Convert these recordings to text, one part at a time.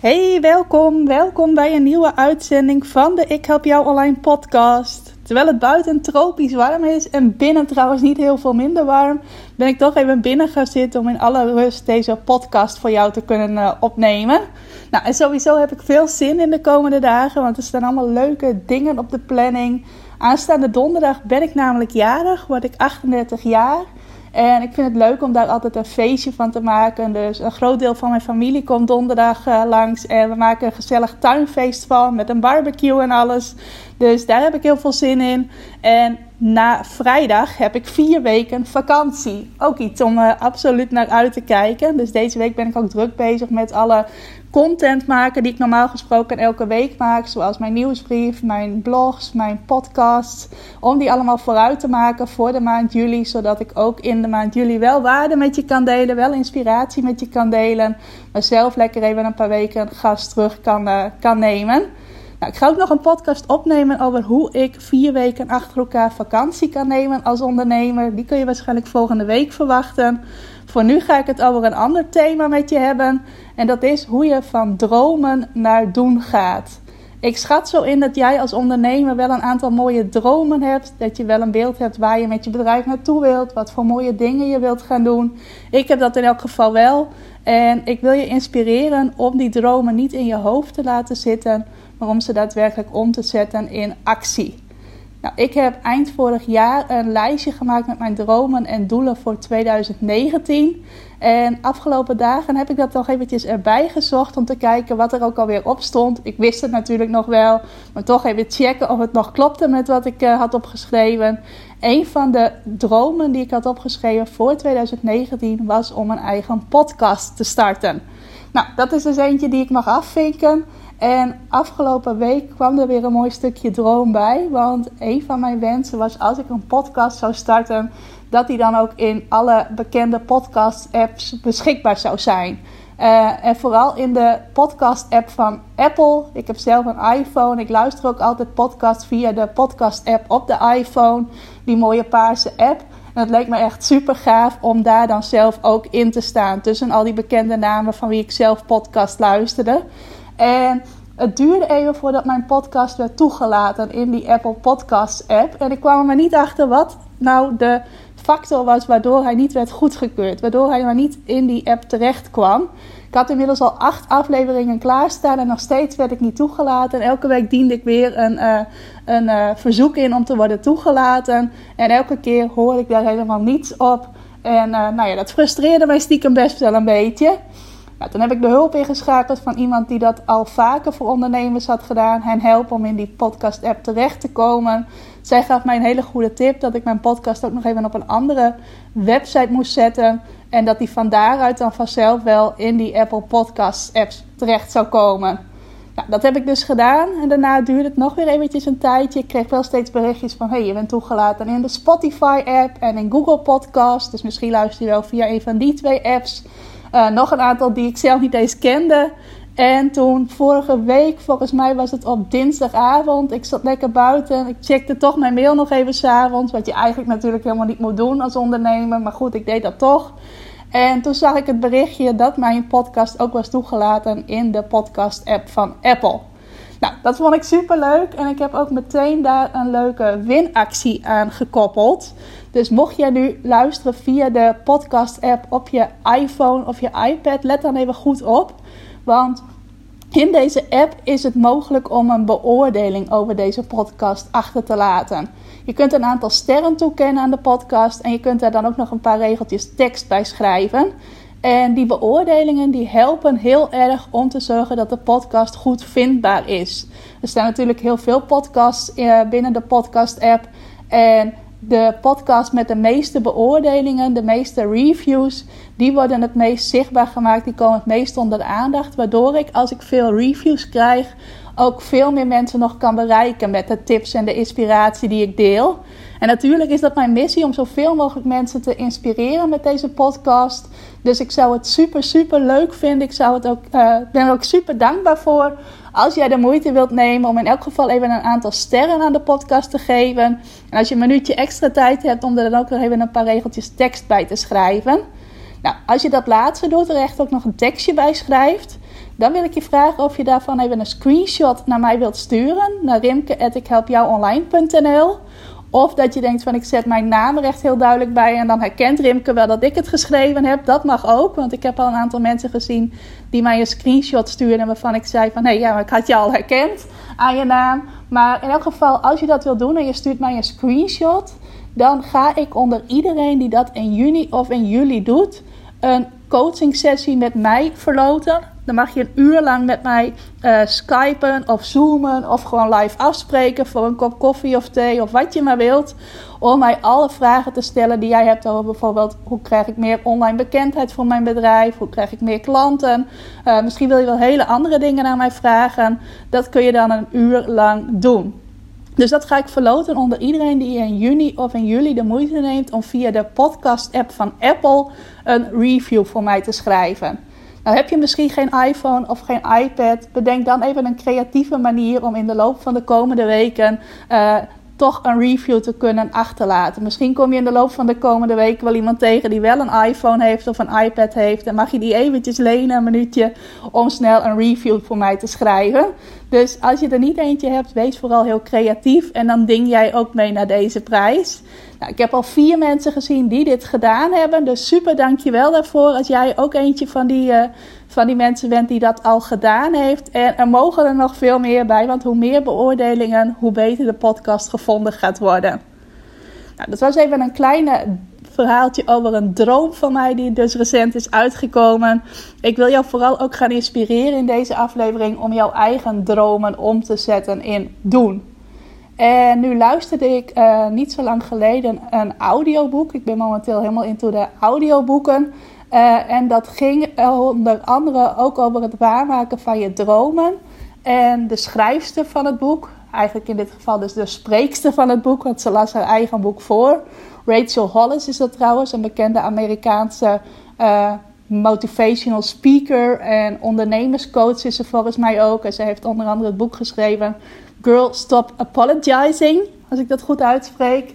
Hey, welkom. Welkom bij een nieuwe uitzending van de Ik Help Jou Online podcast. Terwijl het buiten tropisch warm is en binnen trouwens niet heel veel minder warm, ben ik toch even binnen gaan zitten om in alle rust deze podcast voor jou te kunnen uh, opnemen. Nou, en sowieso heb ik veel zin in de komende dagen, want er staan allemaal leuke dingen op de planning. Aanstaande donderdag ben ik namelijk jarig, word ik 38 jaar. En ik vind het leuk om daar altijd een feestje van te maken. Dus een groot deel van mijn familie komt donderdag uh, langs. En we maken een gezellig tuinfeest van met een barbecue en alles. Dus daar heb ik heel veel zin in. En na vrijdag heb ik vier weken vakantie. Ook iets om uh, absoluut naar uit te kijken. Dus deze week ben ik ook druk bezig met alle content maken die ik normaal gesproken elke week maak. Zoals mijn nieuwsbrief, mijn blogs, mijn podcasts. Om die allemaal vooruit te maken voor de maand juli. Zodat ik ook in de maand juli wel waarde met je kan delen. Wel inspiratie met je kan delen. Maar zelf lekker even een paar weken gas terug kan, uh, kan nemen. Nou, ik ga ook nog een podcast opnemen over hoe ik vier weken achter elkaar vakantie kan nemen als ondernemer. Die kun je waarschijnlijk volgende week verwachten. Voor nu ga ik het over een ander thema met je hebben. En dat is hoe je van dromen naar doen gaat. Ik schat zo in dat jij als ondernemer wel een aantal mooie dromen hebt. Dat je wel een beeld hebt waar je met je bedrijf naartoe wilt. Wat voor mooie dingen je wilt gaan doen. Ik heb dat in elk geval wel. En ik wil je inspireren om die dromen niet in je hoofd te laten zitten. Maar om ze daadwerkelijk om te zetten in actie. Nou, ik heb eind vorig jaar een lijstje gemaakt met mijn dromen en doelen voor 2019. En afgelopen dagen heb ik dat nog eventjes erbij gezocht om te kijken wat er ook alweer op stond. Ik wist het natuurlijk nog wel, maar toch even checken of het nog klopte met wat ik uh, had opgeschreven. Een van de dromen die ik had opgeschreven voor 2019 was om een eigen podcast te starten. Nou, dat is dus eentje die ik mag afvinken. En afgelopen week kwam er weer een mooi stukje droom bij. Want een van mijn wensen was als ik een podcast zou starten, dat die dan ook in alle bekende podcast-apps beschikbaar zou zijn. Uh, en vooral in de podcast-app van Apple. Ik heb zelf een iPhone. Ik luister ook altijd podcasts via de podcast-app op de iPhone. Die mooie paarse app. En het leek me echt super gaaf om daar dan zelf ook in te staan. Tussen al die bekende namen van wie ik zelf podcast luisterde. En het duurde even voordat mijn podcast werd toegelaten in die Apple Podcasts app. En ik kwam er maar niet achter wat nou de factor was waardoor hij niet werd goedgekeurd. Waardoor hij maar niet in die app terecht kwam. Ik had inmiddels al acht afleveringen klaarstaan en nog steeds werd ik niet toegelaten. elke week diende ik weer een, uh, een uh, verzoek in om te worden toegelaten. En elke keer hoorde ik daar helemaal niets op. En uh, nou ja, dat frustreerde mij stiekem best wel een beetje. Nou, toen heb ik de hulp ingeschakeld van iemand die dat al vaker voor ondernemers had gedaan. Hen helpen om in die podcast-app terecht te komen. Zij gaf mij een hele goede tip dat ik mijn podcast ook nog even op een andere website moest zetten. En dat die van daaruit dan vanzelf wel in die Apple Podcast-apps terecht zou komen. Nou, dat heb ik dus gedaan. En daarna duurde het nog weer eventjes een tijdje. Ik kreeg wel steeds berichtjes van... hey, je bent toegelaten in de Spotify-app en in Google Podcast. Dus misschien luister je wel via een van die twee apps... Uh, nog een aantal die ik zelf niet eens kende. En toen vorige week, volgens mij was het op dinsdagavond, ik zat lekker buiten. Ik checkte toch mijn mail nog even s'avonds. Wat je eigenlijk natuurlijk helemaal niet moet doen als ondernemer. Maar goed, ik deed dat toch. En toen zag ik het berichtje dat mijn podcast ook was toegelaten in de podcast-app van Apple. Nou, dat vond ik super leuk en ik heb ook meteen daar een leuke winactie aan gekoppeld. Dus mocht jij nu luisteren via de podcast-app op je iPhone of je iPad, let dan even goed op. Want in deze app is het mogelijk om een beoordeling over deze podcast achter te laten. Je kunt een aantal sterren toekennen aan de podcast en je kunt daar dan ook nog een paar regeltjes tekst bij schrijven. En die beoordelingen die helpen heel erg om te zorgen dat de podcast goed vindbaar is. Er staan natuurlijk heel veel podcasts eh, binnen de podcast-app. En de podcast met de meeste beoordelingen, de meeste reviews, die worden het meest zichtbaar gemaakt. Die komen het meest onder de aandacht. Waardoor ik, als ik veel reviews krijg, ook veel meer mensen nog kan bereiken met de tips en de inspiratie die ik deel. En natuurlijk is dat mijn missie om zoveel mogelijk mensen te inspireren met deze podcast. Dus ik zou het super, super leuk vinden. Ik zou het ook, uh, ben er ook super dankbaar voor. Als jij de moeite wilt nemen om in elk geval even een aantal sterren aan de podcast te geven. En als je een minuutje extra tijd hebt om er dan ook nog even een paar regeltjes tekst bij te schrijven. Nou, als je dat laatste doet, er echt ook nog een tekstje bij schrijft. Dan wil ik je vragen of je daarvan even een screenshot naar mij wilt sturen. Naar rimke.ikhelpjouonline.nl of dat je denkt van ik zet mijn naam er echt heel duidelijk bij en dan herkent Rimke wel dat ik het geschreven heb. Dat mag ook, want ik heb al een aantal mensen gezien die mij een screenshot stuurden waarvan ik zei van hé ja, ik had je al herkend aan je naam. Maar in elk geval, als je dat wil doen en je stuurt mij een screenshot, dan ga ik onder iedereen die dat in juni of in juli doet, een coaching sessie met mij verloten. Dan mag je een uur lang met mij uh, skypen of zoomen of gewoon live afspreken voor een kop koffie of thee of wat je maar wilt. Om mij alle vragen te stellen die jij hebt over bijvoorbeeld hoe krijg ik meer online bekendheid voor mijn bedrijf, hoe krijg ik meer klanten. Uh, misschien wil je wel hele andere dingen aan mij vragen. Dat kun je dan een uur lang doen. Dus dat ga ik verloten onder iedereen die in juni of in juli de moeite neemt om via de podcast-app van Apple een review voor mij te schrijven. Nou heb je misschien geen iPhone of geen iPad, bedenk dan even een creatieve manier om in de loop van de komende weken uh, toch een review te kunnen achterlaten. Misschien kom je in de loop van de komende weken wel iemand tegen die wel een iPhone heeft of een iPad heeft. En mag je die eventjes lenen, een minuutje, om snel een review voor mij te schrijven. Dus als je er niet eentje hebt, wees vooral heel creatief. En dan ding jij ook mee naar deze prijs. Nou, ik heb al vier mensen gezien die dit gedaan hebben. Dus super dankjewel daarvoor. Als jij ook eentje van die, uh, van die mensen bent die dat al gedaan heeft. En er mogen er nog veel meer bij. Want hoe meer beoordelingen, hoe beter de podcast gevonden gaat worden. Nou, dat was even een kleine verhaaltje over een droom van mij die dus recent is uitgekomen. Ik wil jou vooral ook gaan inspireren in deze aflevering om jouw eigen dromen om te zetten in doen. En nu luisterde ik uh, niet zo lang geleden een audioboek. Ik ben momenteel helemaal into de audioboeken. Uh, en dat ging onder andere ook over het waarmaken van je dromen. En de schrijfster van het boek, eigenlijk in dit geval dus de spreekster van het boek, want ze las haar eigen boek voor. Rachel Hollis is dat trouwens, een bekende Amerikaanse uh, motivational speaker en ondernemerscoach is ze volgens mij ook. En ze heeft onder andere het boek geschreven Girl Stop Apologizing, als ik dat goed uitspreek.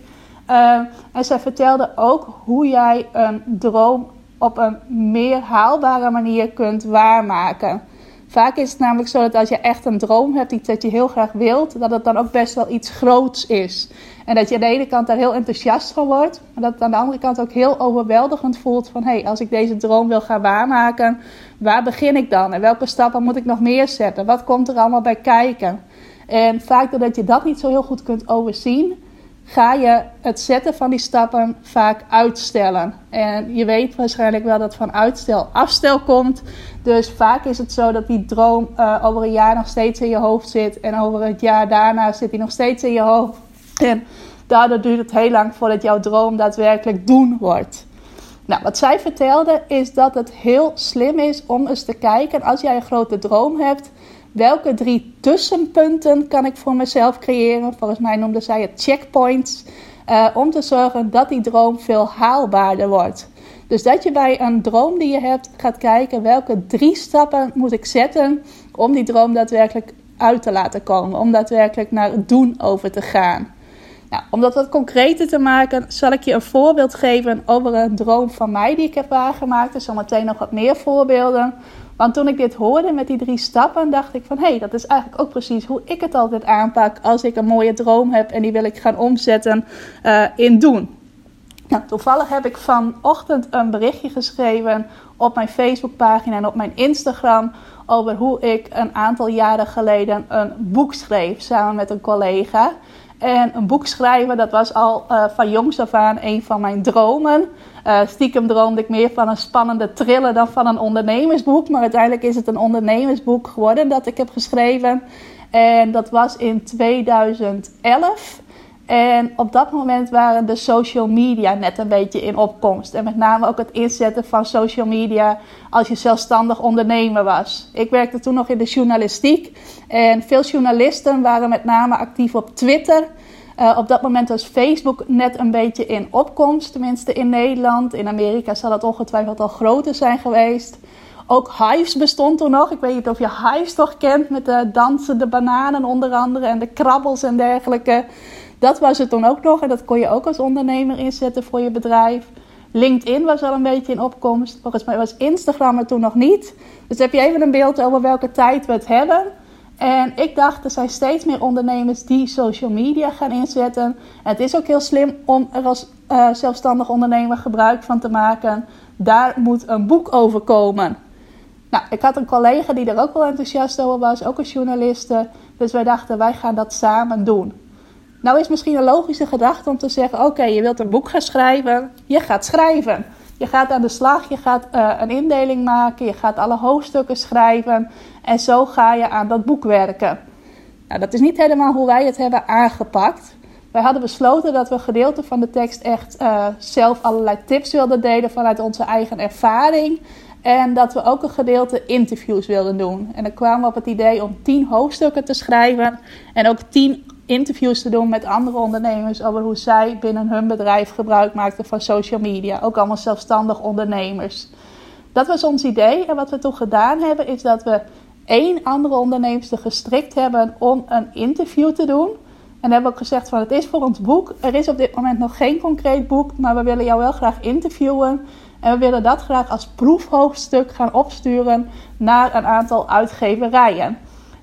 Uh, en zij vertelde ook hoe jij een droom op een meer haalbare manier kunt waarmaken. Vaak is het namelijk zo dat als je echt een droom hebt, iets dat je heel graag wilt, dat het dan ook best wel iets groots is. En dat je aan de ene kant daar heel enthousiast van wordt, maar dat het aan de andere kant ook heel overweldigend voelt van hé, hey, als ik deze droom wil gaan waarmaken, waar begin ik dan? En welke stappen moet ik nog meer zetten? Wat komt er allemaal bij kijken? En vaak doordat je dat niet zo heel goed kunt overzien, ga je het zetten van die stappen vaak uitstellen. En je weet waarschijnlijk wel dat van uitstel afstel komt. Dus vaak is het zo dat die droom uh, over een jaar nog steeds in je hoofd zit. En over het jaar daarna zit die nog steeds in je hoofd. En daardoor duurt het heel lang voordat jouw droom daadwerkelijk doen wordt. Nou, wat zij vertelde is dat het heel slim is om eens te kijken als jij een grote droom hebt welke drie tussenpunten kan ik voor mezelf creëren? Volgens mij noemde zij het checkpoints. Uh, om te zorgen dat die droom veel haalbaarder wordt. Dus dat je bij een droom die je hebt gaat kijken welke drie stappen moet ik zetten om die droom daadwerkelijk uit te laten komen. Om daadwerkelijk naar het doen over te gaan. Nou, om dat wat concreter te maken, zal ik je een voorbeeld geven over een droom van mij die ik heb waargemaakt. Er zometeen nog wat meer voorbeelden. Want toen ik dit hoorde met die drie stappen, dacht ik van hé, hey, dat is eigenlijk ook precies hoe ik het altijd aanpak als ik een mooie droom heb en die wil ik gaan omzetten uh, in doen. Nou, toevallig heb ik vanochtend een berichtje geschreven op mijn Facebookpagina en op mijn Instagram over hoe ik een aantal jaren geleden een boek schreef samen met een collega. En een boek schrijven, dat was al uh, van jongs af aan een van mijn dromen. Uh, stiekem droomde ik meer van een spannende thriller dan van een ondernemersboek. Maar uiteindelijk is het een ondernemersboek geworden dat ik heb geschreven. En dat was in 2011. En op dat moment waren de social media net een beetje in opkomst. En met name ook het inzetten van social media als je zelfstandig ondernemer was. Ik werkte toen nog in de journalistiek. En veel journalisten waren met name actief op Twitter. Uh, op dat moment was Facebook net een beetje in opkomst, tenminste in Nederland. In Amerika zal het ongetwijfeld al groter zijn geweest. Ook Hives bestond toen nog. Ik weet niet of je Hives toch kent met de dansende bananen onder andere en de krabbels en dergelijke. Dat was het toen ook nog en dat kon je ook als ondernemer inzetten voor je bedrijf. LinkedIn was al een beetje in opkomst. Volgens mij was Instagram er toen nog niet. Dus heb je even een beeld over welke tijd we het hebben. En ik dacht, er zijn steeds meer ondernemers die social media gaan inzetten. En het is ook heel slim om er als uh, zelfstandig ondernemer gebruik van te maken. Daar moet een boek over komen. Nou, ik had een collega die er ook wel enthousiast over was, ook een journaliste. Dus wij dachten, wij gaan dat samen doen. Nou is misschien een logische gedachte om te zeggen: oké, je wilt een boek gaan schrijven, je gaat schrijven. Je gaat aan de slag, je gaat uh, een indeling maken, je gaat alle hoofdstukken schrijven en zo ga je aan dat boek werken. Nou, dat is niet helemaal hoe wij het hebben aangepakt. Wij hadden besloten dat we gedeelte van de tekst echt uh, zelf allerlei tips wilden delen vanuit onze eigen ervaring. En dat we ook een gedeelte interviews wilden doen. En dan kwamen we op het idee om tien hoofdstukken te schrijven. En ook tien interviews te doen met andere ondernemers over hoe zij binnen hun bedrijf gebruik maakten van social media. Ook allemaal zelfstandig ondernemers. Dat was ons idee. En wat we toen gedaan hebben, is dat we één andere ondernemer gestrikt hebben om een interview te doen. En hebben ook gezegd van het is voor ons boek. Er is op dit moment nog geen concreet boek, maar we willen jou wel graag interviewen. En we willen dat graag als proefhoofdstuk gaan opsturen naar een aantal uitgeverijen.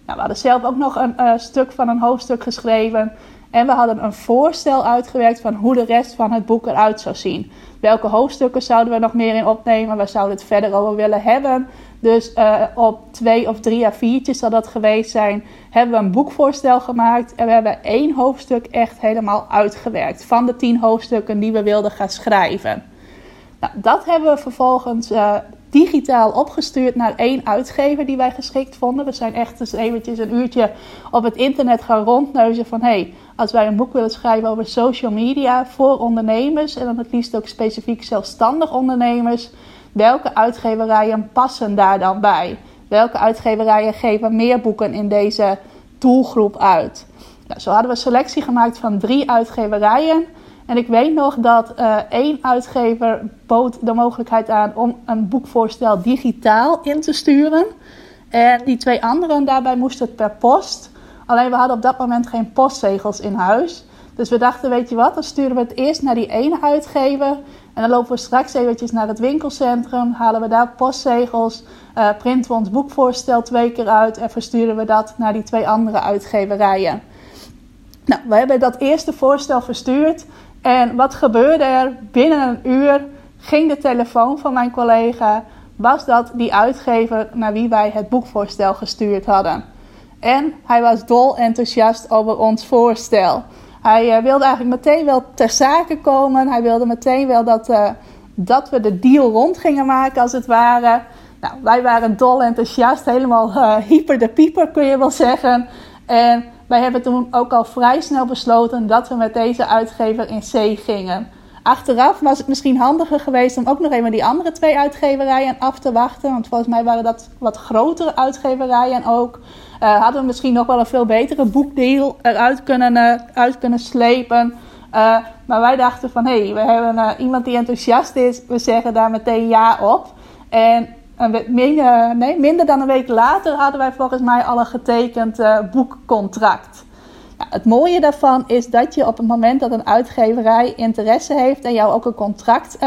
Nou, we hadden zelf ook nog een uh, stuk van een hoofdstuk geschreven. En we hadden een voorstel uitgewerkt van hoe de rest van het boek eruit zou zien. Welke hoofdstukken zouden we nog meer in opnemen? Waar zouden we het verder over willen hebben? Dus uh, op twee of drie A4'tjes zal dat geweest zijn. Hebben we een boekvoorstel gemaakt. En we hebben één hoofdstuk echt helemaal uitgewerkt. Van de tien hoofdstukken die we wilden gaan schrijven. Nou, dat hebben we vervolgens uh, digitaal opgestuurd naar één uitgever die wij geschikt vonden. We zijn echt eens eventjes een uurtje op het internet gaan rondneuzen van... hey, als wij een boek willen schrijven over social media voor ondernemers... en dan het liefst ook specifiek zelfstandig ondernemers... welke uitgeverijen passen daar dan bij? Welke uitgeverijen geven meer boeken in deze doelgroep uit? Nou, zo hadden we selectie gemaakt van drie uitgeverijen... En ik weet nog dat uh, één uitgever bood de mogelijkheid aan om een boekvoorstel digitaal in te sturen. En die twee anderen daarbij moesten het per post. Alleen we hadden op dat moment geen postzegels in huis. Dus we dachten, weet je wat, dan sturen we het eerst naar die ene uitgever. En dan lopen we straks eventjes naar het winkelcentrum, halen we daar postzegels, uh, printen we ons boekvoorstel twee keer uit en versturen we dat naar die twee andere uitgeverijen. Nou, we hebben dat eerste voorstel verstuurd en wat gebeurde er? Binnen een uur ging de telefoon van mijn collega. Was dat die uitgever naar wie wij het boekvoorstel gestuurd hadden? En hij was dol enthousiast over ons voorstel. Hij uh, wilde eigenlijk meteen wel ter zake komen. Hij wilde meteen wel dat, uh, dat we de deal rond gingen maken, als het ware. Nou, wij waren dol enthousiast, helemaal uh, hyper de pieper kun je wel zeggen. En wij hebben toen ook al vrij snel besloten dat we met deze uitgever in C gingen. Achteraf was het misschien handiger geweest om ook nog even die andere twee uitgeverijen af te wachten. Want volgens mij waren dat wat grotere uitgeverijen ook. Uh, hadden we misschien nog wel een veel betere boekdeal eruit kunnen, uh, uit kunnen slepen. Uh, maar wij dachten van hé, hey, we hebben iemand die enthousiast is. We zeggen daar meteen ja op. En minder, nee, minder dan een week later hadden wij volgens mij al een getekend boekcontract. Nou, het mooie daarvan is dat je op het moment dat een uitgeverij interesse heeft en jou ook een contract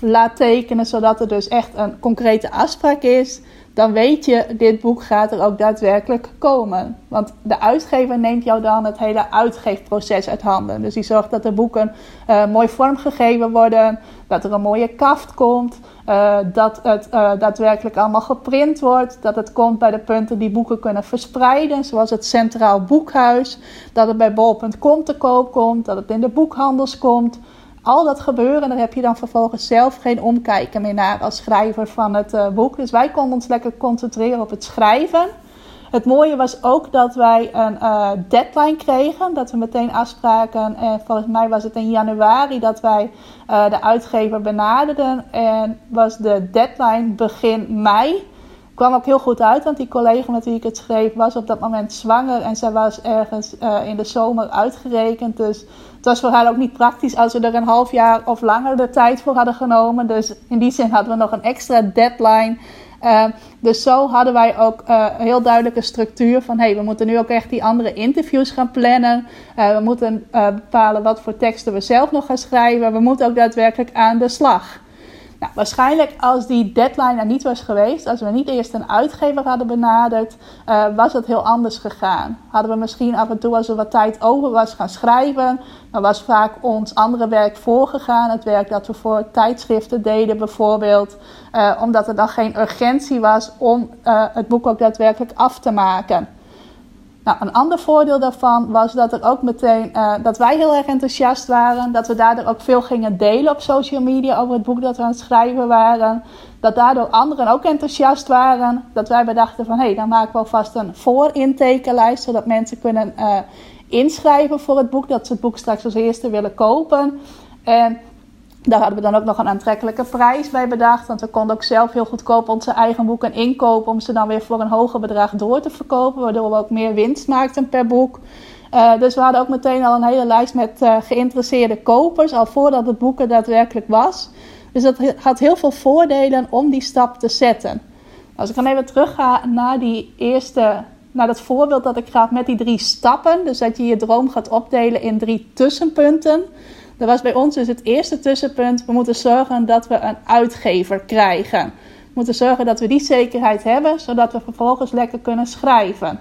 laat tekenen, zodat er dus echt een concrete afspraak is, dan weet je, dit boek gaat er ook daadwerkelijk komen. Want de uitgever neemt jou dan het hele uitgeefproces uit handen. Dus die zorgt dat de boeken uh, mooi vormgegeven worden, dat er een mooie kaft komt, uh, dat het uh, daadwerkelijk allemaal geprint wordt, dat het komt bij de punten die boeken kunnen verspreiden, zoals het Centraal Boekhuis, dat het bij bol.com te koop komt, dat het in de boekhandels komt al dat gebeuren, daar heb je dan vervolgens zelf geen omkijken meer naar als schrijver van het uh, boek. Dus wij konden ons lekker concentreren op het schrijven. Het mooie was ook dat wij een uh, deadline kregen. Dat we meteen afspraken. En volgens mij was het in januari dat wij uh, de uitgever benaderden. En was de deadline begin mei. Kwam ook heel goed uit, want die collega met wie ik het schreef was op dat moment zwanger. En zij was ergens uh, in de zomer uitgerekend. Dus het was voor haar ook niet praktisch als we er een half jaar of langer de tijd voor hadden genomen. Dus in die zin hadden we nog een extra deadline. Uh, dus zo hadden wij ook uh, heel duidelijke structuur van hey, we moeten nu ook echt die andere interviews gaan plannen. We moeten bepalen wat voor teksten we zelf nog gaan schrijven. We moeten ook daadwerkelijk aan de slag. Waarschijnlijk als die deadline er niet was geweest, als we niet eerst een uitgever hadden benaderd, uh, was het heel anders gegaan. Hadden we misschien af en toe als er wat tijd over was gaan schrijven, dan was vaak ons andere werk voorgegaan. Het werk dat we voor tijdschriften deden bijvoorbeeld, uh, omdat er dan geen urgentie was om uh, het boek ook daadwerkelijk af te maken. Nou, een ander voordeel daarvan was dat er ook meteen uh, dat wij heel erg enthousiast waren. Dat we daardoor ook veel gingen delen op social media over het boek dat we aan het schrijven waren. Dat daardoor anderen ook enthousiast waren. Dat wij bedachten van hé, hey, dan maken we alvast een voorintekenlijst. Zodat mensen kunnen uh, inschrijven voor het boek. Dat ze het boek straks als eerste willen kopen. En daar hadden we dan ook nog een aantrekkelijke prijs bij bedacht. Want we konden ook zelf heel goedkoop onze eigen boeken inkopen. Om ze dan weer voor een hoger bedrag door te verkopen. Waardoor we ook meer winst maakten per boek. Uh, dus we hadden ook meteen al een hele lijst met uh, geïnteresseerde kopers. Al voordat het boek er daadwerkelijk was. Dus dat had heel veel voordelen om die stap te zetten. Als ik dan even terug ga naar die eerste. Naar dat voorbeeld dat ik gaf met die drie stappen. Dus dat je je droom gaat opdelen in drie tussenpunten. Dat was bij ons dus het eerste tussenpunt. We moeten zorgen dat we een uitgever krijgen. We moeten zorgen dat we die zekerheid hebben, zodat we vervolgens lekker kunnen schrijven.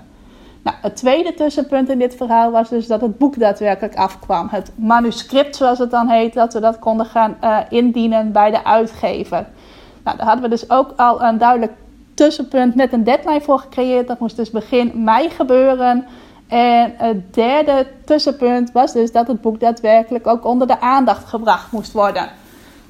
Nou, het tweede tussenpunt in dit verhaal was dus dat het boek daadwerkelijk afkwam. Het manuscript, zoals het dan heet, dat we dat konden gaan uh, indienen bij de uitgever. Nou, daar hadden we dus ook al een duidelijk tussenpunt met een deadline voor gecreëerd. Dat moest dus begin mei gebeuren. En het derde tussenpunt was dus dat het boek daadwerkelijk ook onder de aandacht gebracht moest worden.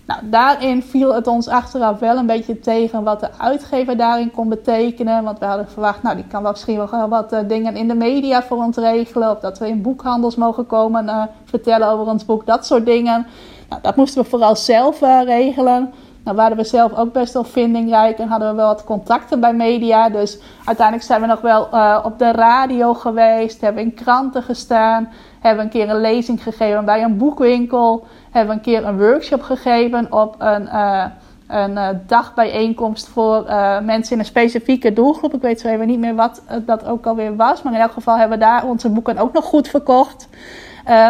Nou, daarin viel het ons achteraf wel een beetje tegen wat de uitgever daarin kon betekenen. Want we hadden verwacht, nou, die kan wel misschien wel wat uh, dingen in de media voor ons regelen. Of dat we in boekhandels mogen komen uh, vertellen over ons boek, dat soort dingen. Nou, dat moesten we vooral zelf uh, regelen. Nou waren we zelf ook best wel vindingrijk en hadden we wel wat contacten bij media. Dus uiteindelijk zijn we nog wel uh, op de radio geweest, hebben in kranten gestaan, hebben een keer een lezing gegeven bij een boekwinkel, hebben een keer een workshop gegeven op een, uh, een uh, dagbijeenkomst voor mensen in een specifieke doelgroep. Ik weet zo even niet meer wat dat ook alweer was, maar in elk geval hebben we daar onze boeken ook nog goed verkocht.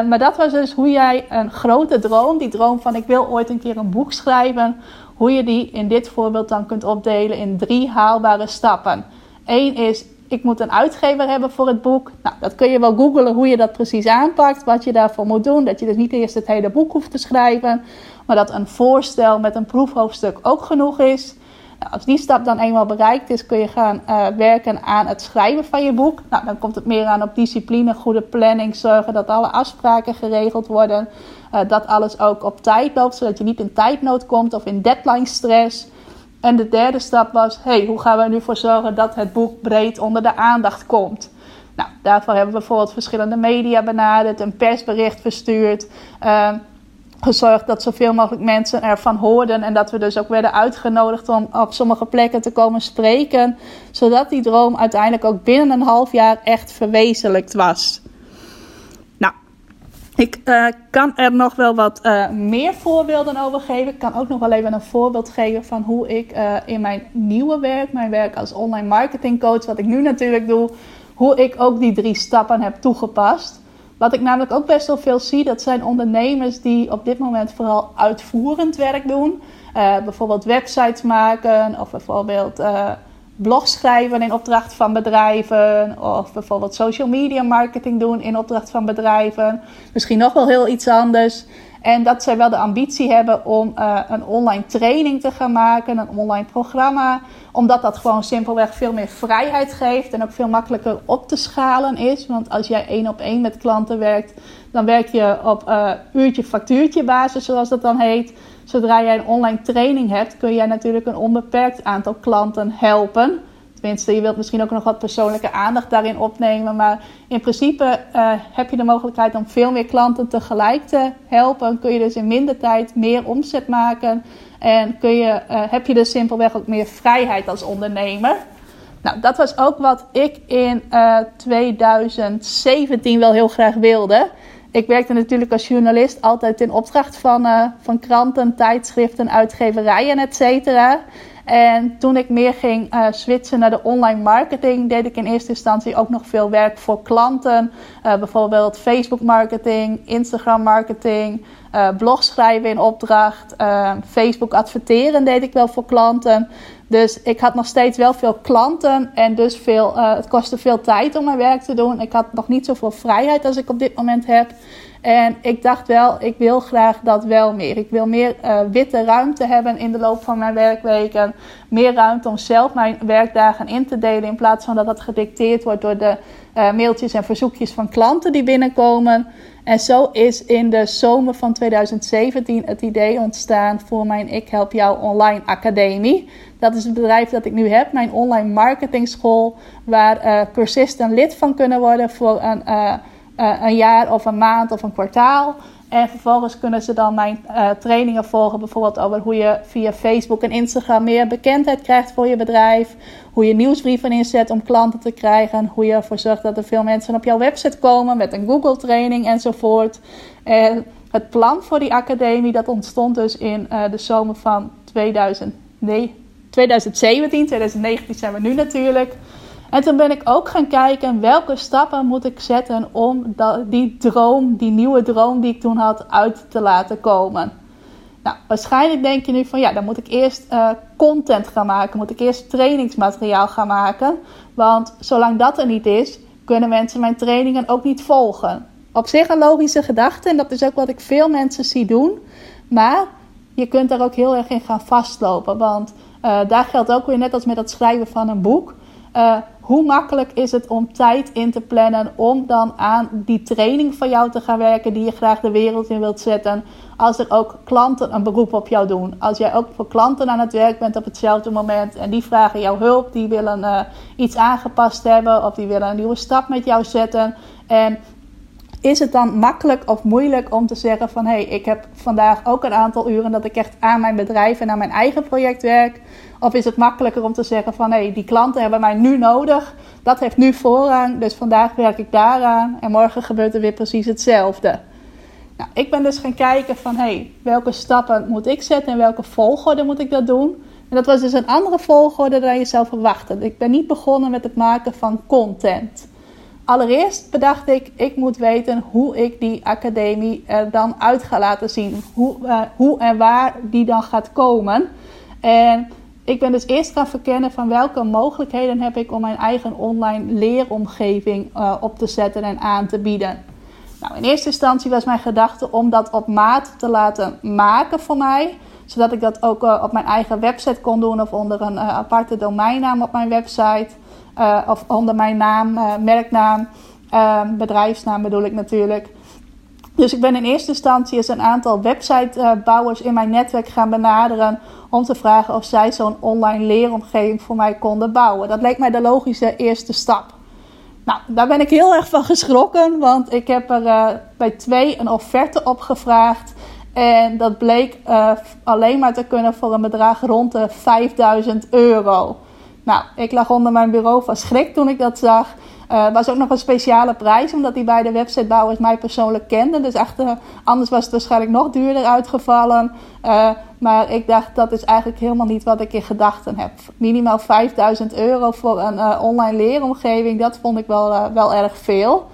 Maar dat was dus hoe jij een grote droom, die droom van ik wil ooit een keer een boek schrijven, hoe je die in dit voorbeeld dan kunt opdelen in drie haalbare stappen. Eén is, ik moet een uitgever hebben voor het boek. Nou, dat kun je wel googlen hoe je dat precies aanpakt, wat je daarvoor moet doen. Dat je dus niet eerst het hele boek hoeft te schrijven, maar dat een voorstel met een proefhoofdstuk ook genoeg is. Nou, als die stap dan eenmaal bereikt is, kun je gaan uh, werken aan het schrijven van je boek. Nou, dan komt het meer aan op discipline, goede planning, zorgen dat alle afspraken geregeld worden. Uh, dat alles ook op tijd loopt, zodat je niet in tijdnood komt of in deadline stress. En de derde stap was, hey, hoe gaan we er nu voor zorgen dat het boek breed onder de aandacht komt? Nou, daarvoor hebben we bijvoorbeeld verschillende media benaderd, een persbericht verstuurd. Uh, gezorgd dat zoveel mogelijk mensen ervan hoorden. En dat we dus ook werden uitgenodigd om op sommige plekken te komen spreken. Zodat die droom uiteindelijk ook binnen een half jaar echt verwezenlijkt was. Nou, ik uh, kan er nog wel wat uh, meer voorbeelden over geven. Ik kan ook nog wel even een voorbeeld geven van hoe ik uh, in mijn nieuwe werk, mijn werk als online marketing coach, wat ik nu natuurlijk doe, hoe ik ook die drie stappen heb toegepast. Wat ik namelijk ook best wel veel zie, dat zijn ondernemers die op dit moment vooral uitvoerend werk doen. Uh, bijvoorbeeld websites maken of bijvoorbeeld uh, blogs schrijven in opdracht van bedrijven. Of bijvoorbeeld social media marketing doen in opdracht van bedrijven. Misschien nog wel heel iets anders. En dat zij wel de ambitie hebben om uh, een online training te gaan maken, een online programma. Omdat dat gewoon simpelweg veel meer vrijheid geeft en ook veel makkelijker op te schalen is. Want als jij één op één met klanten werkt, dan werk je op uh, uurtje-factuurtje basis, zoals dat dan heet. Zodra jij een online training hebt, kun jij natuurlijk een onbeperkt aantal klanten helpen. Tenminste, je wilt misschien ook nog wat persoonlijke aandacht daarin opnemen. Maar in principe uh, heb je de mogelijkheid om veel meer klanten tegelijk te helpen. Kun je dus in minder tijd meer omzet maken. En kun je, uh, heb je dus simpelweg ook meer vrijheid als ondernemer. Nou, dat was ook wat ik in uh, 2017 wel heel graag wilde. Ik werkte natuurlijk als journalist altijd in opdracht van, van kranten, tijdschriften, uitgeverijen, et cetera. En toen ik meer ging uh, switchen naar de online marketing, deed ik in eerste instantie ook nog veel werk voor klanten. Uh, bijvoorbeeld Facebook marketing, Instagram marketing, uh, blog schrijven in opdracht, Facebook adverteren deed ik wel voor klanten. Dus ik had nog steeds wel veel klanten en dus veel, het kostte veel tijd om mijn werk te doen. Ik had nog niet zoveel vrijheid als ik op dit moment heb. En ik dacht wel, ik wil graag dat wel meer. Ik wil meer uh, witte ruimte hebben in de loop van mijn werkweken. Meer ruimte om zelf mijn werkdagen in te delen. In plaats van dat dat gedicteerd wordt door de uh, mailtjes en verzoekjes van klanten die binnenkomen. En zo is in de zomer van 2017 het idee ontstaan voor mijn Ik Help Jou Online Academie. Dat is het bedrijf dat ik nu heb, mijn online marketingschool, waar uh, cursisten lid van kunnen worden voor een uh, een jaar of een maand of een kwartaal. En vervolgens kunnen ze dan mijn uh, trainingen volgen, bijvoorbeeld over hoe je via Facebook en Instagram meer bekendheid krijgt voor je bedrijf. Hoe je nieuwsbrieven inzet om klanten te krijgen. Hoe je ervoor zorgt dat er veel mensen op jouw website komen met een Google training enzovoort. En het plan voor die academie dat ontstond dus in uh, de zomer van 2000, nee, 2017. 2019 zijn we nu natuurlijk. En toen ben ik ook gaan kijken welke stappen moet ik zetten om die droom, die nieuwe droom die ik toen had, uit te laten komen. Nou, waarschijnlijk denk je nu van ja, dan moet ik eerst uh, content gaan maken, moet ik eerst trainingsmateriaal gaan maken. Want zolang dat er niet is, kunnen mensen mijn trainingen ook niet volgen. Op zich een logische gedachte en dat is ook wat ik veel mensen zie doen. Maar je kunt daar ook heel erg in gaan vastlopen. Want uh, daar geldt ook weer net als met het schrijven van een boek. Uh, hoe makkelijk is het om tijd in te plannen om dan aan die training van jou te gaan werken die je graag de wereld in wilt zetten. Als er ook klanten een beroep op jou doen. Als jij ook voor klanten aan het werk bent op hetzelfde moment en die vragen jouw hulp, die willen uh, iets aangepast hebben of die willen een nieuwe stap met jou zetten. En is het dan makkelijk of moeilijk om te zeggen van hé, hey, ik heb vandaag ook een aantal uren dat ik echt aan mijn bedrijf en aan mijn eigen project werk? Of is het makkelijker om te zeggen van hé, hey, die klanten hebben mij nu nodig, dat heeft nu voorrang, dus vandaag werk ik daaraan en morgen gebeurt er weer precies hetzelfde. Nou, ik ben dus gaan kijken van hé, hey, welke stappen moet ik zetten en welke volgorde moet ik dat doen? En dat was dus een andere volgorde dan je zou verwachten. Ik ben niet begonnen met het maken van content. Allereerst bedacht ik, ik moet weten hoe ik die academie er dan uit ga laten zien. Hoe, uh, hoe en waar die dan gaat komen. En ik ben dus eerst gaan verkennen van welke mogelijkheden heb ik om mijn eigen online leeromgeving uh, op te zetten en aan te bieden. Nou, in eerste instantie was mijn gedachte om dat op maat te laten maken voor mij. Zodat ik dat ook uh, op mijn eigen website kon doen of onder een aparte domeinnaam op mijn website. Uh, of onder mijn naam, uh, merknaam, uh, bedrijfsnaam bedoel ik natuurlijk. Dus ik ben in eerste instantie eens een aantal websitebouwers in mijn netwerk gaan benaderen om te vragen of zij zo'n online leeromgeving voor mij konden bouwen. Dat leek mij de logische eerste stap. Nou, daar ben ik heel erg van geschrokken, want ik heb er bij twee een offerte op gevraagd. En dat bleek alleen maar te kunnen voor een bedrag rond de 5000 euro. Nou, ik lag onder mijn bureau van schrik toen ik dat zag. Uh, was ook nog een speciale prijs, omdat die beide websitebouwers mij persoonlijk kenden. Dus echt, uh, anders was het waarschijnlijk nog duurder uitgevallen. Uh, maar ik dacht, dat is eigenlijk helemaal niet wat ik in gedachten heb. Minimaal 5000 euro voor een online leeromgeving, dat vond ik wel, wel erg veel.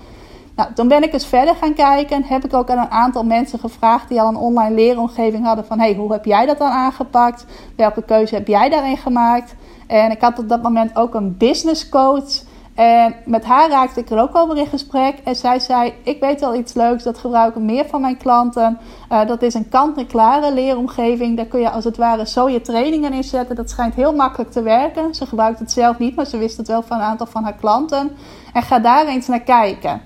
Nou, toen ben ik eens verder gaan kijken. Heb ik ook aan een aantal mensen gevraagd die al een online leeromgeving hadden. Van, hey, hoe heb jij dat dan aangepakt? Welke keuze heb jij daarin gemaakt? En ik had op dat moment ook een business coach. En met haar raakte ik er ook over in gesprek. En zij zei: Ik weet wel iets leuks, dat gebruiken meer van mijn klanten. Uh, dat is een kant-en-klare leeromgeving. Daar kun je als het ware zo je trainingen in zetten. Dat schijnt heel makkelijk te werken. Ze gebruikt het zelf niet, maar ze wist het wel van een aantal van haar klanten. En ga daar eens naar kijken.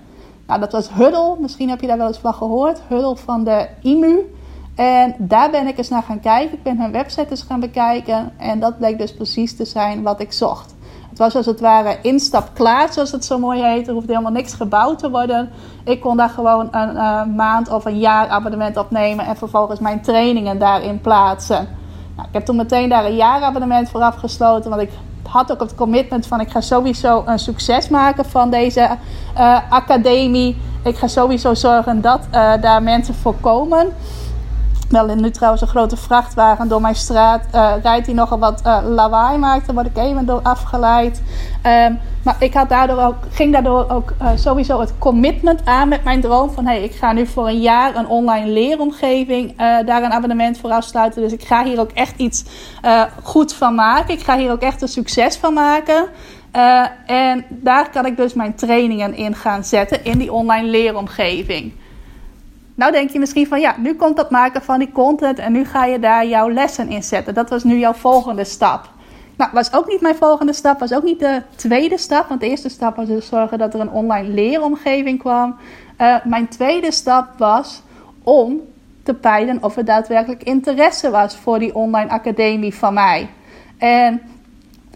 Nou, dat was Huddle. Misschien heb je daar wel eens van gehoord. Huddle van de IMU. En daar ben ik eens naar gaan kijken. Ik ben hun website eens gaan bekijken. En dat bleek dus precies te zijn wat ik zocht. Het was als het ware instap klaar, zoals het zo mooi heet. Er hoefde helemaal niks gebouwd te worden. Ik kon daar gewoon een uh, maand of een jaar abonnement opnemen en vervolgens mijn trainingen daarin plaatsen. Nou, ik heb toen meteen daar een jaarabonnement voor afgesloten, want ik had ook het commitment van ik ga sowieso een succes maken van deze uh, academie. Ik ga sowieso zorgen dat uh, daar mensen voor komen. Wel nu trouwens een grote vrachtwagen door mijn straat uh, rijdt die nogal wat uh, lawaai maakt. Daar word ik even door afgeleid. Um, maar ik had daardoor ook, ging daardoor ook uh, sowieso het commitment aan met mijn droom. Van hey, ik ga nu voor een jaar een online leeromgeving daar een abonnement voor afsluiten. Dus ik ga hier ook echt iets goed van maken. Ik ga hier ook echt een succes van maken. en daar kan ik dus mijn trainingen in gaan zetten in die online leeromgeving. Nou denk je misschien van ja, nu komt het maken van die content en nu ga je daar jouw lessen in zetten. Dat was nu jouw volgende stap. Nou, was ook niet mijn volgende stap, was ook niet de tweede stap. Want de eerste stap was dus zorgen dat er een online leeromgeving kwam. Uh, mijn tweede stap was om te peilen of er daadwerkelijk interesse was voor die online academie van mij. En